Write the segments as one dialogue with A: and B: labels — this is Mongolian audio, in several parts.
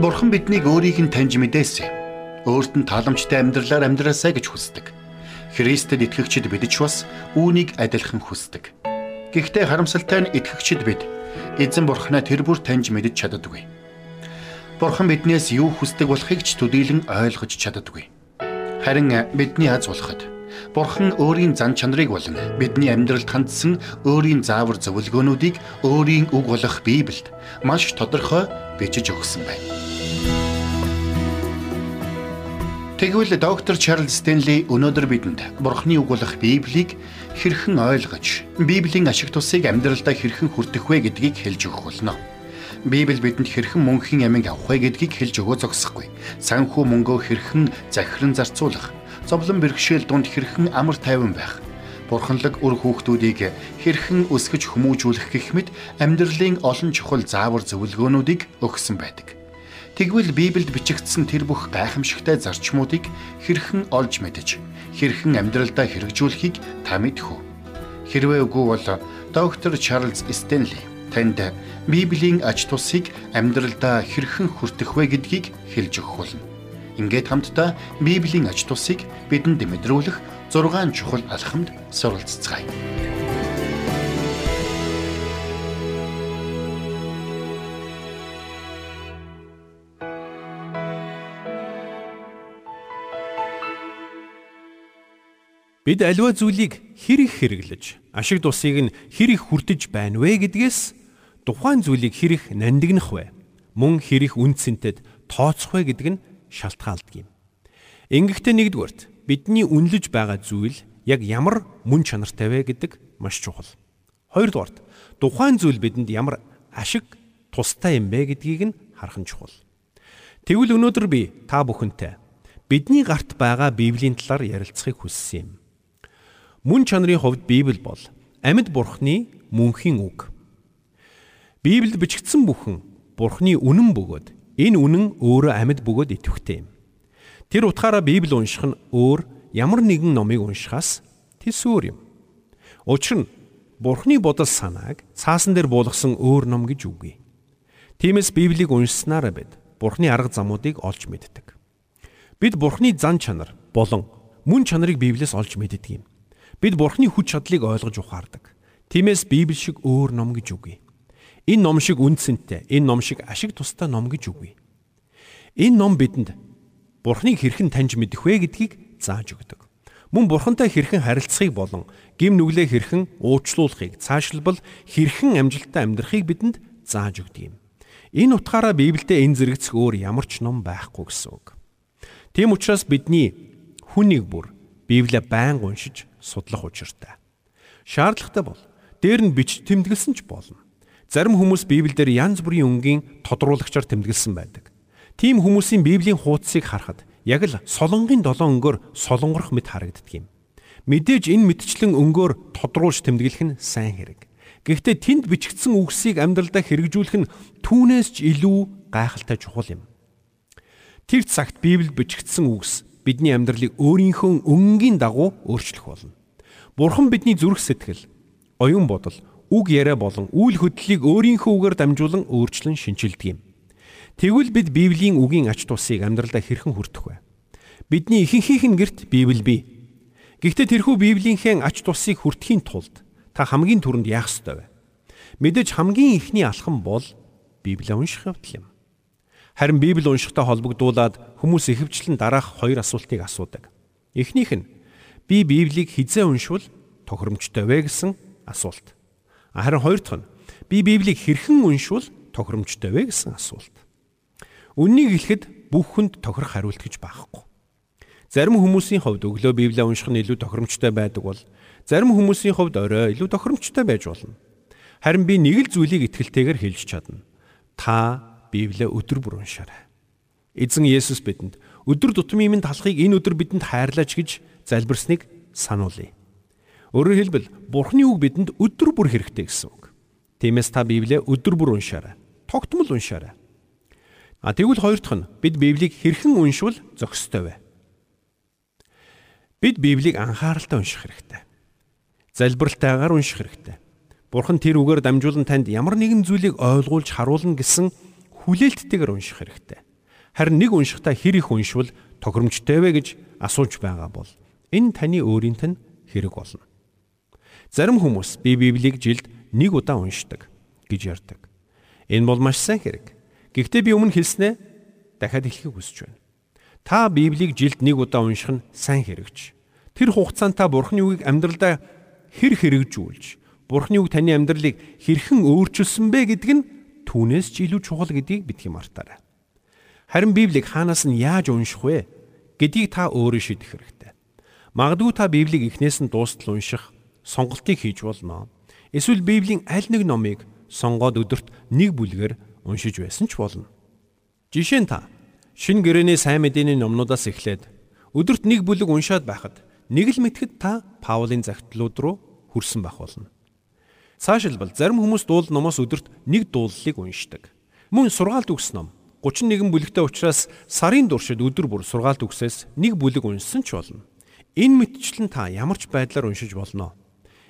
A: Бурхан биднийг өөрийг нь таньж мэдээсэй. Өөрт нь тааламжтай амьдралаар амьдраасай гэж хүсдэг. Христэд итгэгчид бид ч бас үүнийг адилхан хүсдэг. Гэхдээ харамсалтай нь итгэгчид бид эзэн Бурханаа тэр бүр таньж мэдж чаддаггүй. Бурхан биднээс юу хүсдэг болохыг ч төдийлөн ойлгож чаддаггүй. Харин бидний аз болоход Бурхан өөрийн зан чанарыг болон бидний амьдралд хандсан өөрийн заавар зөвлгөөнүүдийг өөрийн үг болох Библиэд маш тодорхой бичиж өгсөн байна. Тэгвэл доктор Чарлз Стенли өнөөдөр бидэнд Бурханы үг болох Библийг хэрхэн ойлгож, Библийн ашиг тусыг амьдралдаа хэрхэн хүртэх вэ гэдгийг хэлж өгөх болно. Библи бидэнд хэрхэн мөнхийн амийг авах вэ гэдгийг хэлж өгөө зогсохгүй. Санхүү мөнгөө хэрхэн захиран зарцуулах, зовлон бэрхшээл дунд хэрхэн амар тайван байх бурханлаг үр хүүхдүүдийг хэрхэн өсгөж хүмүүжүүлэх гэх мэт амьдралын олон чухал заавар зөвлөгөөнүүдийг өгсөн байдаг. Тэгвэл Библиэд бичигдсэн тэр бүх гайхамшигтай зарчмуудыг хэрхэн олж мэдэж, хэрхэн амьдралдаа хэрэгжүүлэхийг та мэдэх үү? Хэрвээ үгүй бол доктор Чарлз Стенли танд Библийн ач тусыг амьдралдаа хэрхэн хүртэх вэ гэдгийг хэлж өгөх болно. Ингээд хамтдаа Библийн ач тусыг бидэнд мэдрүүлэх 6 чухал алхамд суралцгаая.
B: Бид аливаа зүйлийг хэр их хэрэглэж, ашиг тусыг нь хэр их хүртэж байна вэ гэдгээс тухайн зүйлийг хэр их нандинах вэ? Мөн хэр их үн цэнтэд тооцох вэ гэдэг нь шалтгаалдаг юм. Ингэхдээ нэгдүгээрт бидний үнэлж байгаа зүйл яг ямар мөн чанартай вэ гэдэг маш чухал. Хоёрдугаарт тухайн зүйл бидэнд ямар ашиг тустай юм бэ гэдгийг нь харах нь чухал. Тэгвэл өнөөдөр би та бүхэнтэй бидний гарт байгаа Библийн талаар ярилцахыг хүссэн юм. Мөн чанарын хувьд Библи бол амьд бурхны мөнхийн үг. Библиэд бичигдсэн бүхэн бурхны үнэн бөгөөд Энэ үнэн өөрөө амьд бөгөөд идэвхтэй юм. Тэр утгаараа Библи унших нь өөр ямар нэгэн номыг уншихаас тэс өөр юм. Учир нь Бурхны бодол санааг цаасан дээр буулгасан өөр ном гэж үгүй. Тиймээс Библийг уншсанаараа бид Бурхны арга замуудыг олж мэддэг. Бид Бурхны зан чанар болон мөн чанарыг Библиэс олж мэддэг юм. Бид Бурхны хүч чадлыг ойлгож ухаардаг. Тиймээс Библи шиг өөр ном гэж үгүй. Энэ ном шиг үнцэнтэй, энэ ном шиг ашиг тустай ном гэж үгүй. Энэ ном бидэнд Бурхныг хэрхэн таньж мэдэх вэ гэдгийг зааж өгдөг. Мөн Бурхантай хэрхэн харилцахыг болон гим нүглээ хэрхэн уучлуулахыг, цаашлбал хэрхэн амжилттай амьдрахыг бидэнд зааж өгдөг юм. Энэ утгаараа Библиэд энэ зэрэгцэх өөр ямар ч ном байхгүй гэсэн үг. Тийм учраас бидний хүнийг бүр Библийг байнга уншиж судлах учиртай. Шаардлагатай бол дээр нь бич тэмдэглэсэн ч болно. Зарим хүмүүс Библиэлд янз бүрийн өнгийн тодруулагчаар тэмдэглэсэн байдаг. Тийм хүмүүсийн Библийн хуудсыг харахад яг л солонгийн долоон өнгөөр солонгорох мэт харагддаг юм. Мэдээж энэ мэдчлэн өнгөөр тодруулж тэмдэглэх нь сайн хэрэг. Гэхдээ тэнд бичигдсэн үгсийг амьдралдаа хэрэгжүүлэх нь түүнээс ч илүү гайхалтай чухал юм. Тэр цагт Библиэд бичигдсэн үгс бидний амьдралыг өөрийнхөө өнгийн дагуу өөрчлөх болно. Бурхан бидний зүрх сэтгэл, оюун бодол, үг яриа болон үйл хөдлөлийг өөрийнхөө үгээр дамжуулан өөрчлөн шинчилдэг юм. Тэгвэл бид Библийн үгийн ач тусыг амьдралдаа хэрхэн хүртэх вэ? Бидний ихэнхийнх нь гэрт Библи бий. Гэхдээ тэрхүү Библийнхээ ач тусыг хүртэхийн тулд та хамгийн түрүүнд яах ёстой вэ? Мэдээж хамгийн ихний алхам бол Библийг унших явдал юм. Харин Библи уншихтай холбогдуулаад хүмүүс ихэвчлэн дараах хоёр асуултыг асуудаг. Эхнийх нь би Библийг хизээ уншвал тохиромжтой вэ гэсэн асуулт. Харин хоёр дахь нь би Библийг хэрхэн уншвал тохиромжтой вэ гэсэн асуулт. Үннийг хэлэхэд бүх хүнд тохирох хариулт гэж байхгүй. Зарим хүмүүсийн хувьд өглөө Библийг унших нь илүү тохиромжтой байдаг бол зарим хүмүүсийн хувьд орой илүү тохиромжтой байж болно. Харин би нэг л зүйлийг итгэлтэйгээр хэлж чадна. Та Библийг өдөр бүр уншаарай. Эзэн Есүс бидэнд өдөр тутмын минь талахыг энэ өдөр бидэнд хайрлаач гэж залбирсныг сануулъя. Өөрөөр хэлбэл Бурхны үг бидэнд өдөр бүр хэрэгтэй гэсэн үг. Тиймээс та Библийг өдөр бүр уншаарай. Тогтмол уншаарай. А тэгвэл хоёр дахь нь бид Библийг хэрхэн уншвал зохистой вэ? Бид Библийг анхааралтай унших хэрэгтэй. Залбиралтайгаар унших хэрэгтэй. Бурхан тэр үгээр дамжуулан танд ямар нэгэн зүйлийг ойлгуулж харуулна гэсэн хүлээлттэйгээр унших хэрэгтэй. Харин нэг уншихтаа хэр их уншвал тохиромжтой вэ гэж асууж байгаа бол энэ таны өөрийнт нь хэрэг болно. Зарим хүмүүс би Библийг жилд нэг удаа уншдаг гэж ярьдаг. Энэ бол маш сайн хэрэг. Гэхдээ би өмнө хэлснээ дахиад хэлхийг хүсэж байна. Та Библийг жилд нэг удаа унших нь сайн хэрэгч. Тэр хугацаанд та Бурхны үгийг амьдралдаа хэр хэрэгжүүлж, Бурхны үг таны амьдралыг хэрхэн өөрчилсөн бэ гэдг нь түүнээс ч илүү чухал гэдгийг битгий мартаарай. Харин Библийг хаанаас нь яаж унших вэ гэдгийг та өөрөө шийдэх хэрэгтэй. Магадгүй та Библийг эхнээс нь дуустал унших сонголтыг хийж болно. Эсвэл Библийн аль нэг номыг сонгоод өдөрт нэг бүлгээр уншиж байсан ч болно. Жишээ нь та Шин гэрээний сайн мэдээний номнуудаас эхлээд өдөрт нэг бүлэг уншаад байхад нэг л мэтгэд та Паулийн загтлууд руу хүрсэн байх болно. Цаашилбал зарим хүмүүс дуул номоос өдөрт нэг дуулалыг уншдаг. Мөн сургаалт үгс ном 31 бүлэгтэй учраас сарын туршид өдөр бүр сургаалт үгсээс нэг бүлэг уншсан ч болно. Энэ мэтчлэн та ямар ч байдлаар уншиж болно.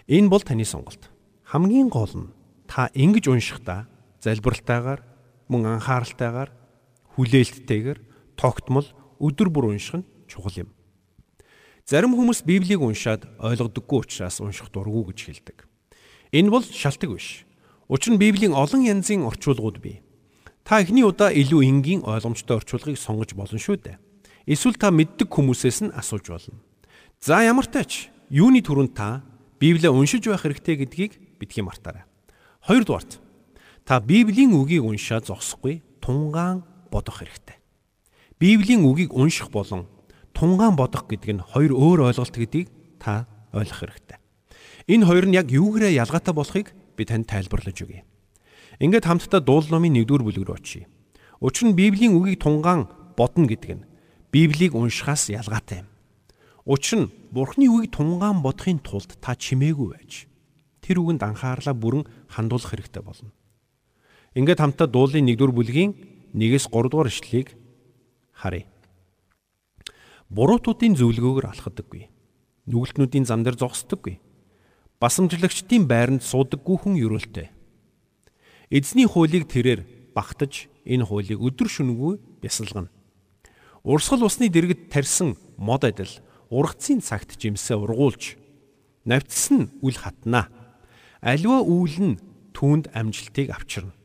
B: Энэ бол таны сонголт. Хамгийн гол нь та ингэж уншихдаа залбиралтайгаар мөн анхааралтайгаар хүлээлттэйгээр тогтмол өдөр бүр унших нь чухал юм. Зарим хүмүүс Библийг уншаад ойлгодоггүй учраас унших дурггүй гэж хэлдэг. Энэ бол шалтгаан биш. Учир нь Библийн олон янзын орчуулгууд бий. Та эхний удаа илүү энгийн ойлгомжтой орчуулгыг сонгож болно шүү дээ. Эсвэл та мэддэг хүмүүсээс нь асууж болно. За ямар ч тач юуны түрүүнд та Библийг уншиж байх хэрэгтэй гэдгийг битгий мартаарай. Хоёрдугаарт та Библийн үгийг уншаад зогсохгүй тунгаан бодох хэрэгтэй. Библийн үгийг унших болон тунгаан бодох гэдэг нь хоёр өөр ойлголт гэдгийг та ойлгох хэрэгтэй. Энэ хоёр нь яг юугээрээ ялгаатай болохыг би танд тайлбарлаж өгье. Ингээд хамтдаа дуул номын 1-р бүлэг рүү очие. Учир нь Библийн үгийг тунгаан бодно гэдэг нь Библийг уншихаас ялгаатай юм. Учир нь Бурхны үгийг тунгаан бодохын тулд та чимээгүй байж тэр үгэнд анхаарлаа бүрэн хандуулах хэрэгтэй болно. Ингээд хамтдаа дуулын 1-р бүлгийн 1-с 3 дугаар ишлэлийг харъя. Буруутуудын зөвлөгөөгөр алхадаггүй. Нүгэлтнүүдийн зам дээр зогсдоггүй. Басамжлагчдын байранд суудаггүй хүн ерөөлтэй. Эзний хуулийг тэрээр багтаж энэ хуулийг өдөр шөнөгүй бясалгана. Урсгал усны дэргэд тарьсан мод адил ургацын цагт жимсээ ургуулж навцсан үл хатнаа. Аливаа үйл нь түүнд амжилтыг авчирна.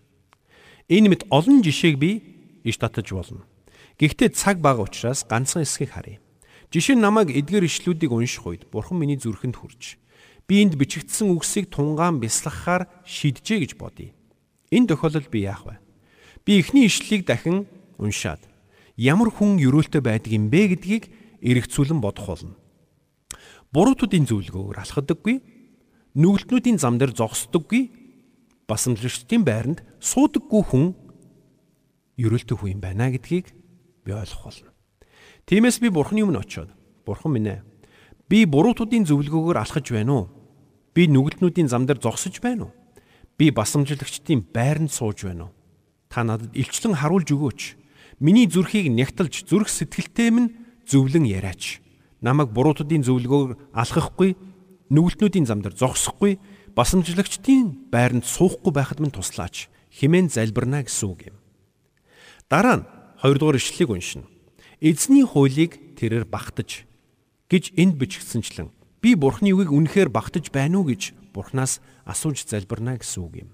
B: Энэ мэт олон жишээг би иш татаж болно. Гэхдээ цаг бага учраас ганцхан эсхийг харъя. Жишээ нь намайг эдгээр ишлүүдийг унших үед Бурхан миний зүрхэнд хүрч би энд бичигдсэн үгсийг тунгаан бясалгахаар шийджээ гэж бодъё. Энэ тохиолдолд би яах вэ? Би эхний ишлэлийг дахин уншаад ямар хүн өрөөлтөй байдгийг бэ гэдгийг эргцүүлэн бодох болно. Буруутуудын зөвлөгөөр алхадаггүй, нүгэлтнүүдийн зам дээр зогсдоггүй, басамжлагчдын байранд суудаггүй хүн ерөөлтөй хүн юм байна гэдгийг би ойлгох болно. Тиймээс би бурхны өмнө очиод бурхан минь ээ би буруутуудын зөвлөгөөгөөр алхаж байна уу? Би нүгэлтнүүдийн зам дээр зогсож байна уу? Би басамжлагчдын байранд сууж байна уу? Та надад илчлэн харуулж өгөөч. Миний зүрхийг нягтлж зүрх сэтгэлтэй минь зөвлөн яриач. Намайг буруутуудын зөвлөгөөгөөр алхахгүй, нүгэлтнүүдийн зам дээр зогсохгүй басамжлагчдын байранд суухгүй байхад минь туслаач химэн залбирна гэсэн үг юм. Дараа нь 2 дугаар ишлэлийг уншина. Эзний хуулийг тэрээр багтаж гэж энд бичгдсэнчлэн би бурхны үгийг үнэхээр багтаж байна уу гэж бурхнаас асууж залбирна гэсэн үг юм.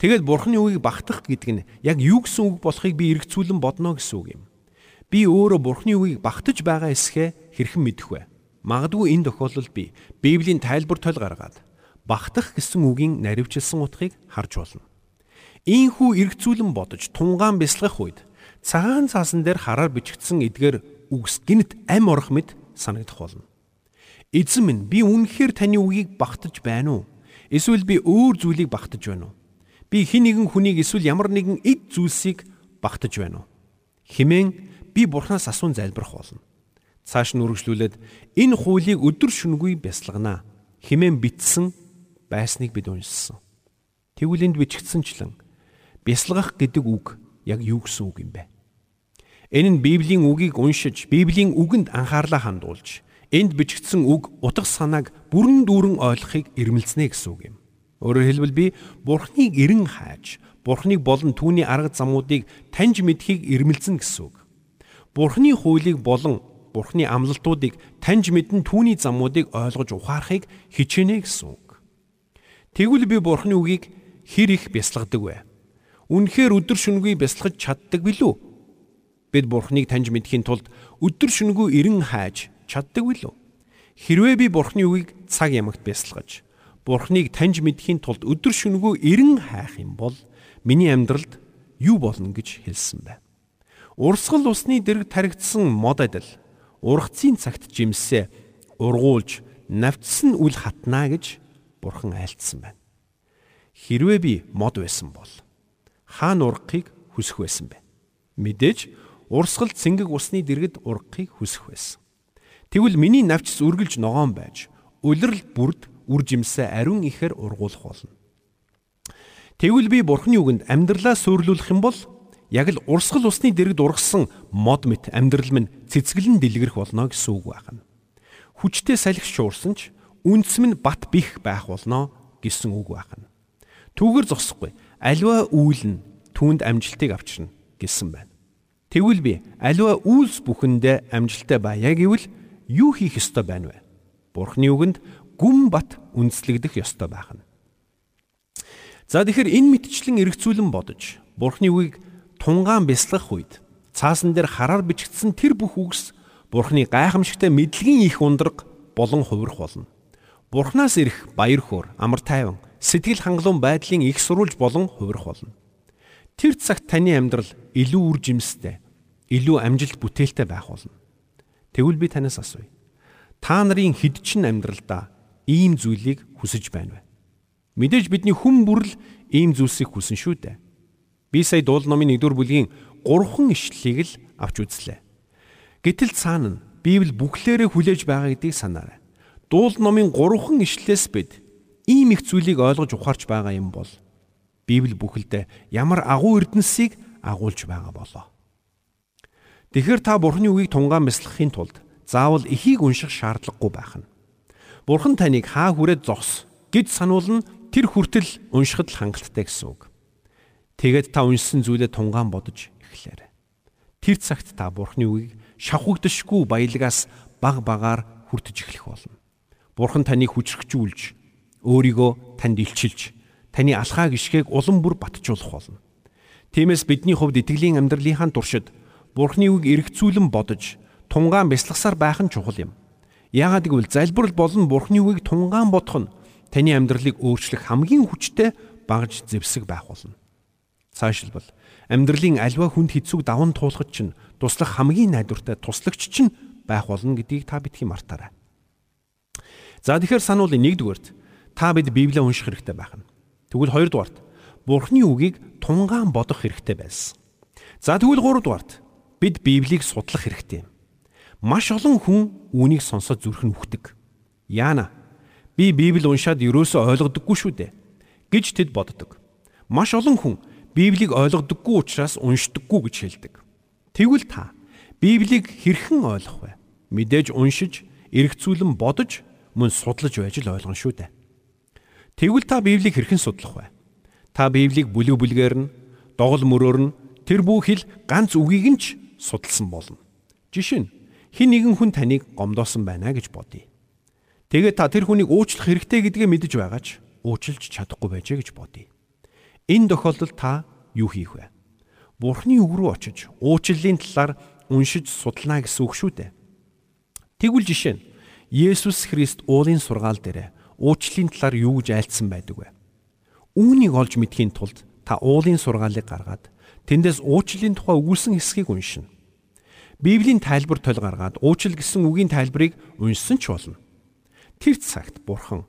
B: Тэгэд бурхны үгийг багтах гэдэг нь яг юу гэсэн үг болохыг би эргцүүлэн бодно гэсэн үг юм. Би өөрөө бурхны үгийг багтаж байгаа эсхэ хэрхэн мэдэх вэ? Магадгүй энэ тохиолдолд би Библийн тайлбар тойл гаргаад багтах гэсэн үгийн наривчилсан утгыг харж болно. Ийхүү эргцүүлэн бодож тунгаан бясалгах үед цагаан цаасан дээр хараар бичигдсэн эдгээр үгс гинт ам орох мэд санагдах болно. Эзэн минь би үнэхээр таны үгийг багтаж байна уу? Эсвэл би өөр зүйлийг багтаж байна уу? Би хэн нэгэн хүнийг эсвэл ямар нэгэн эд зүйлсийг багтаж байна уу? Химэн би бурхнаас асуун залбирах болно. Цааш нь үргэлжлүүлээд энэ хуулийг өдөр шөнөгүй бясалгана. Химэн битсэн байсныг бид уншсан. Тэгвэл энд бичигдсэнчлэн бясалгах гэдэг үг яг юу гэсэн үг юм бэ? Энэ нь Библийн үгийг уншиж, Библийн үгэнд анхаарлаа хандуулж, энд бичигдсэн үг утга санааг бүрэн дүүрэн ойлгохыг ирмэлцнэ гэсэн үг юм. Өөрөөр хэлбэл би Бурхныг эрен хайж, Бурхныг болон түүний арга замуудыг таньж мэдхийг ирмэлцэн гэсэн үг. Бурхны хуулийг болон Бурхны амлалтуудыг таньж мэдэн түүний замуудыг ойлгож ухаарахыг хичээнэ гэсэн үг. Тэгвэл би Бурхны үгийг хэр их бясалгадаг вэ? Үнэхээр өдөр шөнөгүй бясалгаж чаддаг билүү? Бид Бурхныг таньж мэдхийн тулд өдөр шөнөгүй эрен хайж чаддаг билүү? Хэрвээ би Бурхны үгийг цаг ямагт бясалгаж Бурхныг таньж мэдхийн тулд өдөр шөнөгүй эрен хайх юм бол миний амьдралд юу болно гэж хэлсэн байна. Урсгал усны дэрэг таригдсан мод адил ургацын цагт жимсээ ургуулж навчсан үл хатнаа гэж бурхан айлтсан байна. Хэрвээ би мод байсан бол хаана ургахыг хүсэх байсан бэ? Мэдээж урсгал цэнгэг усны дэргэд ургахыг хүсэх байсан. Тэгвэл миний навчс үргэлж ногоон байж улирал бүрд үр жимсээ ариун ихээр ургуулах болно. Тэгвэл би бурхны үгэнд амьдралаа суйрлуулах юм бол яг л урсгал усны дэргэд ургасан мод мэт амьдрал минь цэцгэлэн дэлгэрэх болно гэсэн үг байна. Хүчтэй салхи шуурсан ч үндэс минь бат бих байх болно гэсэн үг байна. Түүгээр зогсохгүй аливаа үйл нь түүнд амжилтыг авчирна гэсэн байна. Тэгвэл би аливаа үйлс бүхэндээ амжилттай байя гэвэл юу хийх ёстой байна вэ? Бурхны үгэнд гүн бат үндэслэгдэх ёстой байна. За тэгэхээр энэ мэтчлэн эргцүүлэн бодож Бурхны үгийг тунгаан бясалгах үед цаасан дээр хараар бичигдсэн тэр бүх үгс Бурхны гайхамшигтай мэдлэгийн их ундраг болон хувирах болно. Бурхнаас ирэх баяр хөөр, амар тайван, сэтгэл хангалуун байдлын их сурулж болон хувирах болно. Тэр цагт таны амьдрал илүү үр жимстэй, илүү амжилт бүтээлтэй байх болно. Тэгвэл би танаас асууя. Та нарын хэд чин амьдралдаа ийм зүйлийг хүсэж байна вэ? Мэдээж бидний хүн бүрл ийм зүйлсийг хүсэн шүү дээ. Би сая дуул номын 1-р бүлгийн 3хан ишлэлийг л авч үзлээ. Гэтэл цаана нь Библи бүхлээрээ хүлээж байгаа гэдгийг санаарай. Дуул номын 3хан ишлэлээс бид ийм их зүйлийг ойлгож ухаарч байгаа юм бол Библи бүхэлдээ ямар агуу эрдэнсийг агуулж байгаа болоо. Тэгэхээр та Бурхны үгийг тунгаан бясалгахын тулд заавал эхийг унших шаардлагагүй байх нь. Бурхан таныг хаа хүрээд зогс гэж сануулна тэр хүртэл уншихад л хангалттай гэсэн үг. Тэгээд та уншсан зүйлээ тунгаан бодож эхлээрэй. Тэр цагт та Бурхны үгийг шавхагдшгүй баялгаас баг багаар хүртэж эхлэх болно. Бурхан таныг хүчрхжүүлж, өөрийгөө танд илчилж, таны алхаа гიშгээг улам бүр батжуулах болно. Тиймээс бидний хувьд итгэлийн амьдралынхаа туршид Бурхны үг эргцүүлэн бодож, тунгаан бясалгасаар байх нь чухал юм. Яагаад гэвэл залбирал болон Бурхны үгийг тунгаан бодох нь таны амьдралыг өөрчлөх хамгийн хүчтэй багж зэвсэг байх болно. Цаашилбал амьдралын альва хүнд хэцүүг даван туулахд чинь туслах хамгийн найдвартай туслагч чинь байх болно гэдгийг та бидхий мартаарай. За тэгэхээр сануулын нэгдүгээрт та бид Библийг унших хэрэгтэй байна. Тэгвэл хоёрдугаарт Бурхны үгийг тунгаан бодох хэрэгтэй байсан. За тэгвэл гуравдугаарт бид Библийг судлах хэрэгтэй. Маш олон хүн үүнийг сонсоод зүрх нь үхдэг. Яана би Библи уншаад ерөөсөө ойлгодоггүй шүү дээ гэж тэд боддог. Маш олон хүн Библийг ойлгодоггүй учраас уншдаггүй гэж хэлдэг. Тэгвэл та Библийг хэрхэн ойлгох вэ? Мэдээж уншиж, эргцүүлэн бодож, мөн судлаж байж л ойлгоно шүү дээ. Тэгвэл та Библийг хэрхэн судлах вэ? Та Библийг бүлэг бүлгээр нь, догол мөрөөр нь тэр бүх хэл ганц үгийг нь ч судалсан болно. Жишээ нь хин нэгэн хүн таныг гомдоосон байна гэж бодъё. Тэгээд та тэр хүнийг уучлах хэрэгтэй гэдгээ мэдэж байгаа ч уучлж чадахгүй байжээ гэж бодъё. Энэ тохиолдолд та юу хийх вэ? Бурхны үг рүү очиж уучлалын талаар уншиж судлана гэсэн үг шүү дээ. Тэгвэл жишээ нь Есүс Христ уулын сургаал дээр уучлалын талаар юу гэж айлцсан байдаг вэ? Үүнийг олж мэдхийн тулд та уулын сургаалыг гаргаад тэндээс уучлалын тухай өгүүлсэн хэсгийг уншина. Библийн тайлбар тол гаргаад уучлал гэсэн үгийн тайлбарыг уншсан ч болно. Тэр цагт Бурхан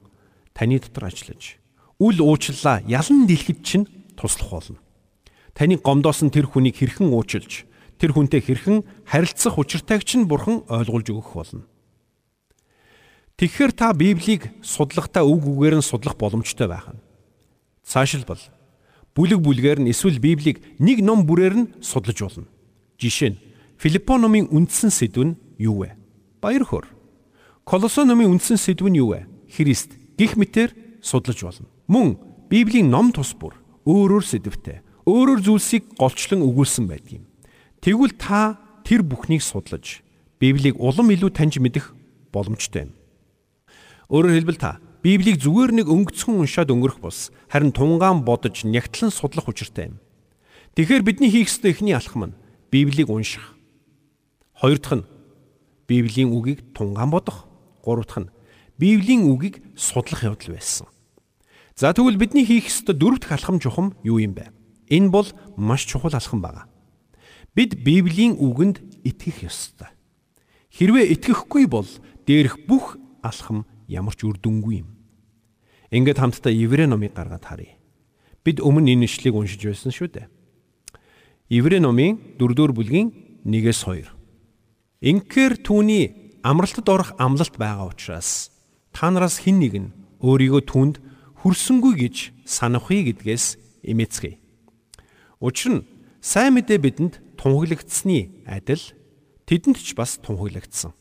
B: таны дотор ажиллаж үл уучлалаа ялан дэлхийд чинь туслах болно. Таны гомдоосон тэр хүнийг хэрхэн уучлж, тэр хүнтэй хэрхэн харилцах учиртайг чинь бурхан ойлгуулж өгөх болно. Тэгэхээр та Библийг судлахтаа үг үгээр нь судлах боломжтой байх нь. Цаашилбал бүлэг бүлгээр нь эсвэл Библийг нэг ном бүрээр нь судлаж болно. Жишээ нь Филиппо номын үндсэн сэдв нь юу вэ? Баяр хөөр. Колосо номын үндсэн сэдв нь юу вэ? Христ. Гих мэтэр судлаж болно. Мөн Библийн ном тус бүр өөрөөр сэдвтэй, өөрөөр зүйлсийг голчлон өгүүлсэн байдаг юм. Тэгвэл та тэр бүхнийг судлаж Библийг улам илүү таньж мэдэх боломжтой юм. Өөрөөр хэлбэл та Библийг зүгээр нэг өнгөцхөн уншаад өнгөрөх бус харин тунгаан бодож нягтлан судлах учиртай юм. Тэгэхээр бидний хийх ёстой эхний алхам нь Библийг унших. Хоёр дахь нь Библийн үгийг тунгаан бодох. Гурав дахь нь Библийн үгийг судлах явдал байсан. За тэгвэл бидний хийх ёстой дөрөв дэх алхам чухам юу юм бэ? Энэ бол маш чухал алхам байна. Бид Библийн үгэнд итгэх ёстой. Хэрвээ итгэхгүй бол дээрх бүх алхам ямар ч үр дүнгүй юм. Ингээд хамтдаа Еврей номыг гаргаад харъя. Бид өмнө энэ ишлэгийг уншиж байсан шүү дээ. Еврей номын 4-р бүлгийн 1-ээс 2. Инхээр түүний амралтад орох амлалт байгаа учраас та нараас хэн нэг нь өөрийгөө түнд хүрсэнгүй гэж санахыг гэдгээс эмээцгээе. Учир нь сайн мэдээ бидэнд тунхаглагдсны адил тэдэнд ч бас тунхаглагдсан.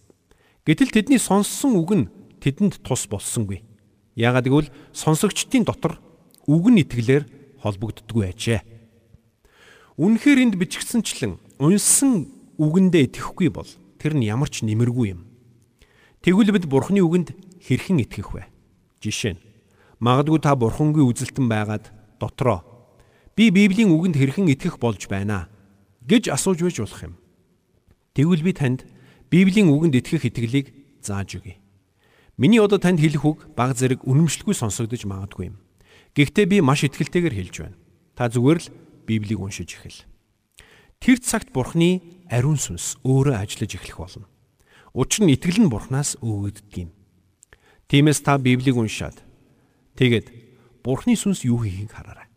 B: Гэтэл тэдний сонссон үг нь тэдэнд тус болсонгүй. Яагад гэвэл сонсогчдын дотор үг нь итгэлээр холбогддгүй ажээ. Үнэхээр энд бичигдсэнчлэн унсан үгэндээ итгэхгүй бол тэр нь ямар ч нэмэргүй юм. Тэгвэл бид Бурхны үгэнд хэрхэн итгэх вэ? Жишээ нь магадгүй та Бурхангүй үзэлтэн байгаад дотроо би Библийн үгэнд хэрхэн итгэх болж байна гэж асууж байж болох юм. Тэгвэл би танд Библийн үгэнд итгэх итгэлийг зааж өгье. Миний одоо танд хэлэх үг баг зэрэг үнэмшлгүй сонсогдож магадгүй юм. Гэхдээ би маш ихтэйгээр хэлж байна. Та зүгээр л Библийг уншиж эхэл. Тэр цагт Бурхны ариун сүнс өөрөө ажиллаж эхлэх болно. Учир нь итгэл нь Бурханаас өгөгддөг юм. Тиймээс та Библийг уншаад тэгээд Бурхны сүнс юу хийхийг хараарай.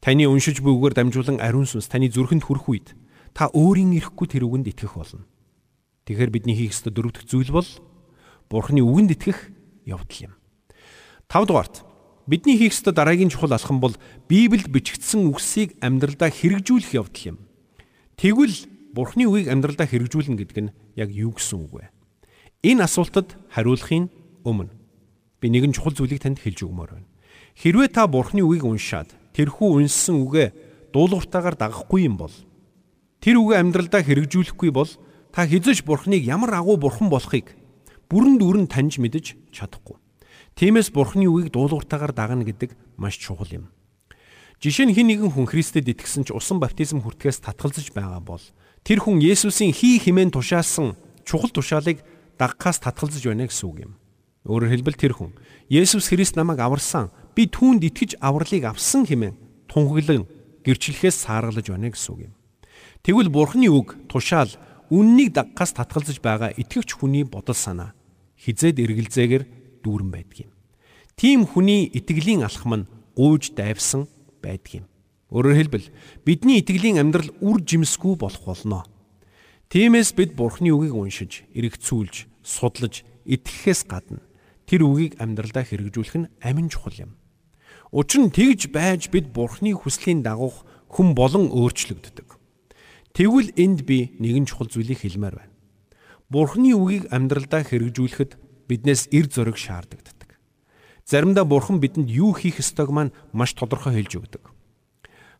B: Таны уншиж буй үгээр дамжуулан ариун сүнс таны зүрхэнд хүрэх үед та өөрийн ирэхгүй тэр үгэнд итгэх болно. Тэгэхээр бидний хийх ёстой дөрөв дэх зүйл бол Бурхны үгэнд итгэх явдал юм. 5 дугаарт бидний хийх ёстой дараагийн чухал алхам бол Библиэд бичигдсэн үгсийг амьдралдаа хэрэгжүүлэх явдал юм. Тэгвэл Бурхны үгийг амьдралдаа хэрэгжүүлнэ гэдэг нь яг юу гэсэн үг вэ? Энэ асуултад хариулахын өмнө би нэгэн чухал зүйлийг танд хэлж өгмөр байна. Хэрвээ та Бурхны үгийг уншаад тэрхүү унссан үгээ дуулууртаагаар дагахгүй юм бол тэр үгээ амьдралдаа хэрэгжүүлэхгүй бол та хизэж Бурхныг ямар агуу бурхан болохыг бүрэн дүүрэн таньж мэдэж чадахгүй. Тиймээс Бурхны үгийг дуулууртаагаар дагна гэдэг маш чухал юм. Жишээ нь хэн нэгэн хүн Христэд итгэсэн ч усан баптизм хүртгээс татгалзаж байгаа бол тэр хүн Есүсийн хий химэн тушаасан чухал тушаалыг дагахаас татгалзаж байна гэсэн үг юм. Өөрөөр хэлбэл тэр хүн Есүс Христ намайг аварсан би түүнд итгэж авралыг авсан хэмээн тунхаглан гэрчлэхээс сааргалж байна гэсэн үг юм. Тэгвэл Бурхны үг тушаал үннийг дагахаас татгалзаж байгаа итгэвч хүний бодол санаа хизээд эргэлзээгээр дүүрэн байдаг юм. Тийм хүний итгэлийн алхам нь гуйж дайвсан байдаг юм. Өөрөөр хэлбэл бидний итгэлийн амьдрал үр жимсгүй болох болно. Тиймээс бид Бурхны үгийг уншиж, эргцүүлж, судлаж, итгэхээс гадна тэр үгийг амьдралдаа хэрэгжүүлэх нь амин чухал юм. Учир нь тэгж байж бид Бурхны хүслийн дагуух хүн болон өөрчлөгддөг. Тэгвэл энд би нэгэн чухал зүйлийг хэлмээр байна. Бурхны үгийг амьдралдаа хэрэгжүүлэхэд биднээс эр зориг шаарддаг. Заримдаа Бурхан бидэнд юу хийх ёстойг маань маш тодорхой хэлж өгдөг.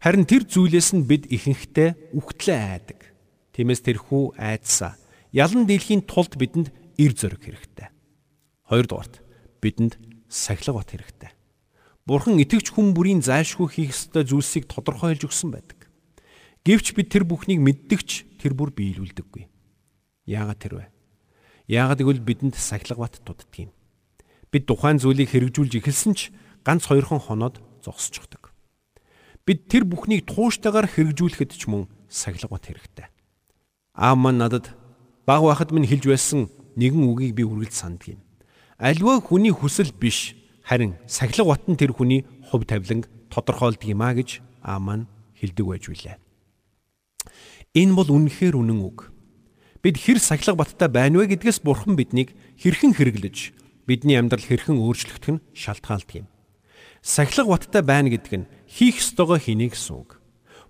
B: Харин тэр зүйлээс нь бид ихэнхдээ үхтлээ айдаг. Тиймээс тэрхүү айдсаа ялан дийлхийн тулд бидэнд эр зориг хэрэгтэй. Хоёрдугаарт бидэнд сахилга бат хэрэгтэй. Бурхан итгэвч хүн бүрийн зайлшгүй хийх ёстой зүйлсийг тодорхойлж өгсөн байдаг. Гэвч бид тэр бүхнийг мэддэгч тэр бүр биелүүлдэггүй. Яагаад тэр вэ? Яагаад гэвэл бидэнд сахилга бат дутдаг юм. Бид тухайн зүйлийг хэрэгжүүлж эхэлсэн ч ганц хоёрхон хоноод зогсчихдог. Бид тэр бүхнийг тууштайгаар хэрэгжүүлэхэд ч мөн сахилга бат хэрэгтэй. Аав маань надад баг байхад минь хэлж байсан нэгэн үгийг би үргэлж санддаг юм. Аливаа хүний хүсэл биш харин сахилга бат нь тэр хүний хувь тавиланг тодорхойлдог юм а гэж аав маань хэлдэг байж билээ. Энэ бол үнэхээр үнэн үг. Бид хэр сахилга баттай байна вэ гэдгээс Бурхан биднийг хэрхэн хэрэглэж бидний амьдрал хэрхэн өөрчлөгдөх нь шалтгаалдаг юм. Сахилга баттай байна гэдэг нь хийх ёстойгоо хийнэ гэсэн үг.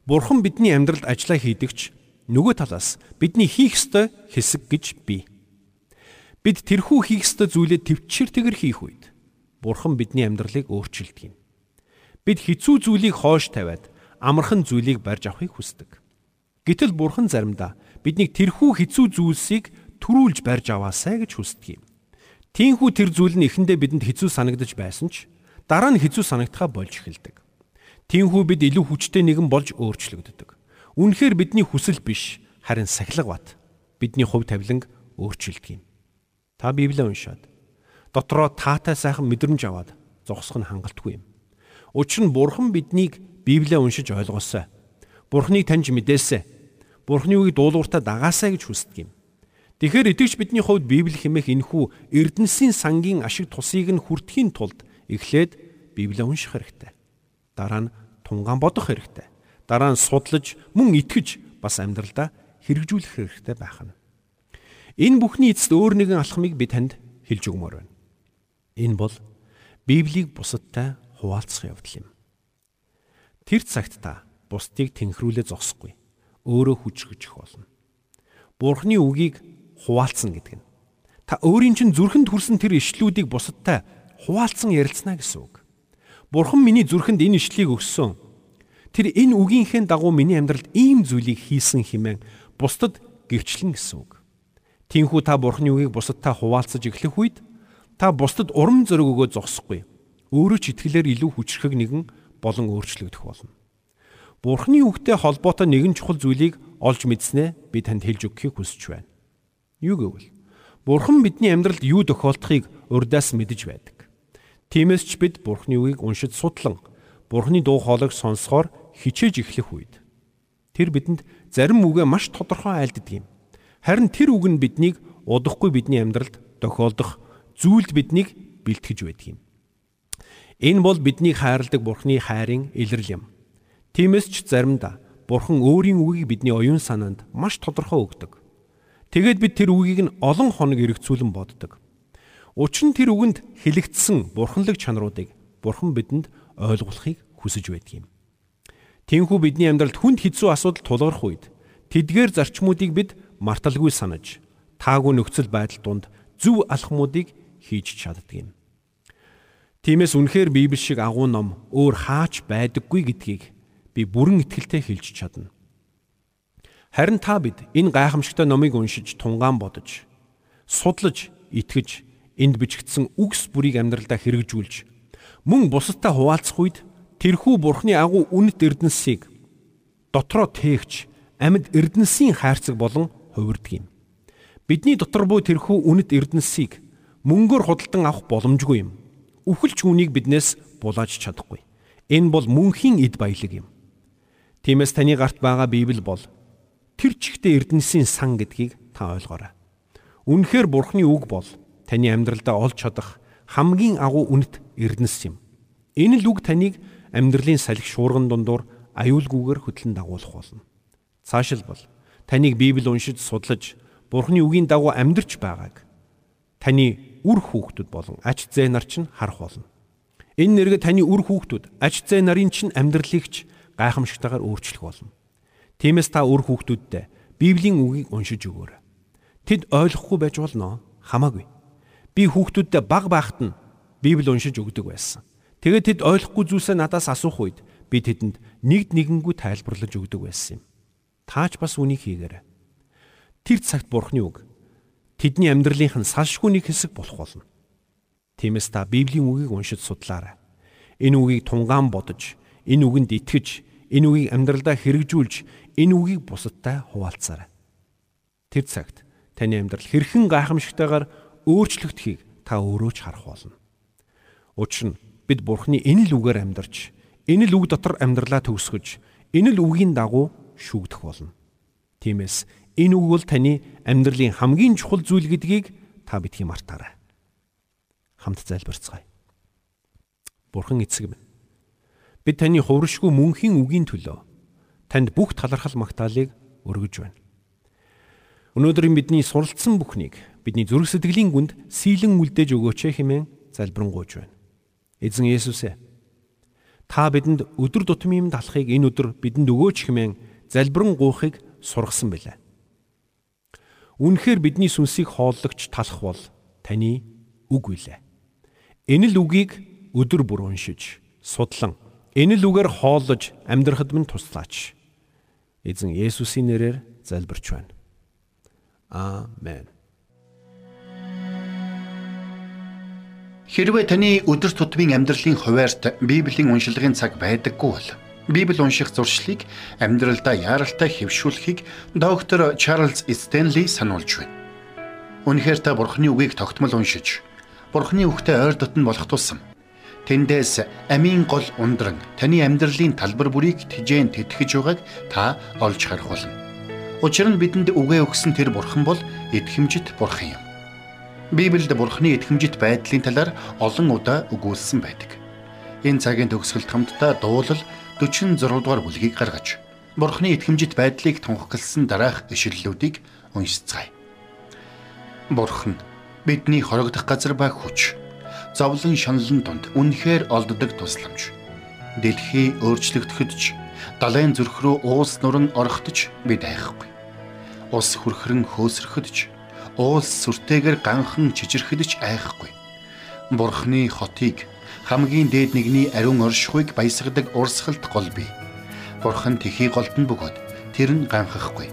B: Бурхан бидний амьдралд ажиллаа хийдэгч нөгөө талаас бидний хийх ёстой хэсэг гэж бий. Бид тэрхүү хийх ёстой зүйлээ төвчээртэйгэр хийх үед Бурхан бидний амьдралыг өөрчилдөг юм. Бид хизүү зүйлийг хоош тавиад амархан зүйлийг барьж авахыг хүсдэг. Гэтэл Бурхан заримдаа биднийг тэрхүү хэцүү зүйлсийг төрүүлж барьж аваасай гэж хүсдэг юм. Тийхүү тэр зүйл нь эхэндээ бидэнд хэцүү санагдаж байсан ч дараа нь хэцүү санагдахаа болж эхэлдэг. Тийхүү бид илүү хүчтэй нэгэн болж өөрчлөгддөг. Үнэхээр бидний хүсэл биш, харин сахилга бат. Бидний хувь тавиланг өөрчилдөг юм. Та Библийг уншаад дотроо таатай сайхан мэдрэмж аваад зогсох нь хангалтгүй юм. Учир нь Бурхан биднийг Библийг уншиж ойлгоосай. Бурханыг таньж мэдээсэй. Бурханы үгийг дуулууртаа дагаасай гэж хүсдэг юм. Тэгэхээр итгэж бидний хувьд Библи хэмээх энэхүү эрдэнсийн сангийн ашиг тусыг нь хүртэхийн тулд эхлээд Библийг унших хэрэгтэй. Дараа нь тунгаан бодох хэрэгтэй. Дараа нь судлаж мөн итгэж бас амьдралдаа хэрэгжүүлэх хэрэгтэй байх нь. Энэ бүхний эцэст өөр нэгэн алхмыг би танд хэлж өгмөр байна. Энэ бол Библийг бусадтай хуваалцах явдал юм. Тэр цагт та бусдыг тэнхрүүлээ зогсохгүй. Өөрөө хүчрхэж болно. Бурхны үгийг хуваалцсан гэдэг нь. Та өөрийн чинь зүрхэнд хүрсэн тэр ишлүүдийг бусадтай хуваалцсан ярилцсна гэсэн үг. Бурхан миний зүрхэнд энэ ишлийг өгсөн. Тэр энэ үгийнхээ дагуу миний амьдралд ийм зүйлийг хийсэн хэмээн бусдад гэрчлэн гэсэн үг. Тинхүү та Бурханы үгийг бусадтай хуваалцаж эхлэх үед та бусдад урам зориг өгөө зогсохгүй. Өөрөө ч итгэлээр илүү хүчрхэг нэгэн болон өөрчлөгдөх болно. Бурханы үгтэй холбоотой нэгэн чухал зүйлийг олж мэдснээ би танд хэлж өгөхийг хүсэж байна. Юу гэвэл Бурхан бидний амьдралд юу тохиолдохыг урдаас мэдэж байдаг. Тиймээс ч бид Бурханы үгийг уншиж судлан Бурханы дуу хоолойг сонсохоор хичээж эхлэх үед тэр бидэнд зарим үгээ маш тодорхой айлддаг юм. Харин тэр үг нь биднийг удахгүй бидний амьдралд тохиолдох зүйлд биднийг бэлтгэж байдаг юм. Энэ бол биднийг хайрладаг Бурханы хайрын илрэл юм. Тиймээс ч заримдаа Бурхан өөрийн үгийг бидний оюун санаанд маш тодорхой өгдөг. Тэгээд бид тэр үгийг нь олон хоног эргцүүлэн боддог. Учир нь тэр үгэнд хэлэгдсэн бурханлаг чанаруудыг бурхан бидэнд ойлгуулахыг хүсэж байдаг юм. Тинхүү бидний амьдралд хүнд хэцүү асуудал тулгарх үед тэдгээр зарчмуудыг бид марталгүй санаж таагүй нөхцөл байдал донд зөв алхмуудыг хийж чаддаг юм. Тиймээс үнэхээр Библи шиг агуу ном өөр хаач байдаггүй гэдгийг би бүрэн итгэлтэй хэлж чадна. Харин та бид энэ гайхамшигтай номыг уншиж тунгаан бодож, судлаж, итгэж, энд бичигдсэн үгс бүрийг амьдралдаа хэрэгжүүлж, мөн бусадтай хуваалцах үед тэрхүү бурхны агуу үнэт эрдэнсийг дотроо тээгч амьд эрдэнсийн хайрцаг болон хувирдаг юм. Бидний дотор буй тэрхүү үнэт эрдэнсийг мөнгөөр худалдан авах боломжгүй юм. Үхэлч үнийг биднээс булааж чадахгүй. Энэ бол мөнхийн эд баялаг юм. Тиймээс таны гарт байгаа Библи бол тэр чигтээ эрдэнсийн сан гэдгийг та ойлгоорой. Үнэхээр Бурхны үг бол таны амьдралдаа олж чадах хамгийн агуу үнэт эрдэнэс юм. Энэ л үг таныг амьдралын салхи шуурган дундуур аюулгүйгээр хөтлөн дагуулах болно. Цаашилбал таныг Библи уншиж судлаж Бурхны үгийн дагуу амьдрч байгааг таны үр хүүхдүүд болон ач зээ нар чинь харах болно. Энэ нэргээ таны үр хүүхдүүд ач зээ нарын чинь амьдралыг ч гайхамшигтайгаар өөрчлөх болно. Тиймээс та үр хүүхдүүддээ Библийн үгийг уншиж өгөөрэй. Тэд ойлгохгүй байж болно. Хамаагүй. Би хүүхдүүддээ баг байхад нь Библи уншиж өгдөг байсан. Тэгээд тэд ойлгохгүй зүйлсээ надаас асуух үед би тэдэнд нэгд нэгэнгүй тайлбарлаж өгдөг байсан юм. Таач бас үнийг хийгээрэй. Тэр цагт Бурхны үг тэдний амьдралынх нь салшгүй нэг хэсэг болох болно. Тиймээс та Библийн үгийг уншиж судлаарай. Энэ үгийг тунгаан бодож, энэ үгэнд итгэж, энэ үгийг амьдралдаа хэрэгжүүлж, энэ үгийг бусадтай хуваалцаарай. Тэр цагт таны амьдрал хэрхэн гайхамшигтайгаар өөрчлөгдөхийг та өөрөө ч харах болно. Учир нь бид Бурхны энэ л үгээр амьдарч, энэ л үг дотор амьдралаа төгсгөж, энэ л үгийн дагуу шүүгдэх болно. Тиймээс энэ үг бол таны амьдралын хамгийн чухал зүйл гэдгийг та бидхий мартаарай. Хамт залбирцгаая. Бурхан эцэг минь. Бид таны хувиршгүй мөнхийн үгийн төлөө танд бүх талархал магтаалыг өргөж байна. Өнөөдөр бидний суралцсан бүхнийг бидний зүрх сэтгэлийн гүнд сийлэн үлдээж өгөөч хэмээн залбирanгуйж байна. Эзэн Есүс ээ та бидэнд өдөр тутмын талахыг энэ өдөр бидэнд өгөөч хэмээн залбирanгуйхыг сургасан билээ. Үнэхээр бидний сүнсийг хооллогч талах бол таны үг билээ. Энэ л үгийг өдөр бүр уншиж, судлан энэ л үгээр хооллож амьдрахад минь туслаач. Эзэн Есүсийн нэрээр залбирч байна. Аамен.
A: Хэрвээ таны өдөр тутмын амьдралын хуваарьт Библийн уншлагын цаг байдаггүй бол Библи унших зуршлыг амьдралдаа яаралтай хэвшүүлэхийг доктор Чарлз Стенли сануулж байна. Үнэхээр та Бурхны үгийг тогтмол уншиж, Бурхны үгтэй ойр дотн болох тусам тэндээс амийн гол ундран таны амьдралын талбар бүрийг тижээн тэтгэж байгааг та олж харах болно. Учир нь бидэнд үгээ өгсөн тэр Бурхан бол эдхэмжит Бурхан юм. Библиэд Бурхны итгэмжит байдлын талаар олон удаа өгүүлсэн байдаг. Энэ цагийн төгсгөлд хамтдаа дуулал 46 дугаар бүлгийг гаргаж Бурхны итгэмжит байдлыг тунхагласан дараах ишлэлүүдийг уншицгаая. Бурхан бидний хорогдох газар ба хүч зовлон шаналн донд үнэхээр олддог тусламж. Дэлхий өөрчлөгдөхөд ч далайн зүрх рүү уус нуран орохтож бид айхгүй. Ус хүрхрэн хөөсрөхөд ч уулс сүртэйгээр ганхан чичрэхэд ч айхгүй. Бурхны хотыг хамгийн дээд нэгний ариун оршихуйг баясгадаг урсгалт гол бий. Бурхан тэхий голдон бөгөөд тэр нь ганхахгүй.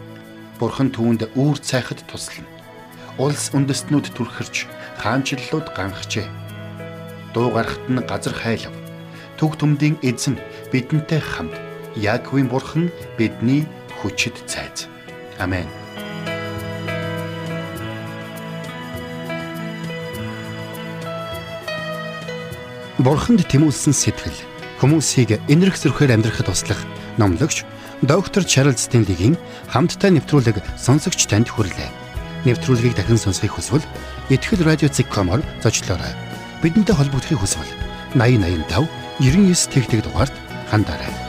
A: Бурхан түүнд үүр цайхад туслана. Улс үндэстнүүд түрхэрч хаанчлалууд ганхжээ. Дуу гарахт нь газар хайлав. Төг төмдийн эзэн бидэнтэй хамт Яаковын бурхан бидний хүчит цайз. Амен. Бурханд тэмүүлсэн сэтгэл хүмүүсийг энэрх зөрхөөр амьдрахад туслах номлогч доктор Чарлз Стенлигийн хамттай нэвтрүүлэг сонсогч танд хүрлээ. Нэвтрүүлгийг дахин сонсохыг хүсвэл ихтгэл радиоцик.com-оор зочлоорой. Бидэнтэй холбогдохыг хүсвэл 8085 99 тэгтэг дугаард хандаарай.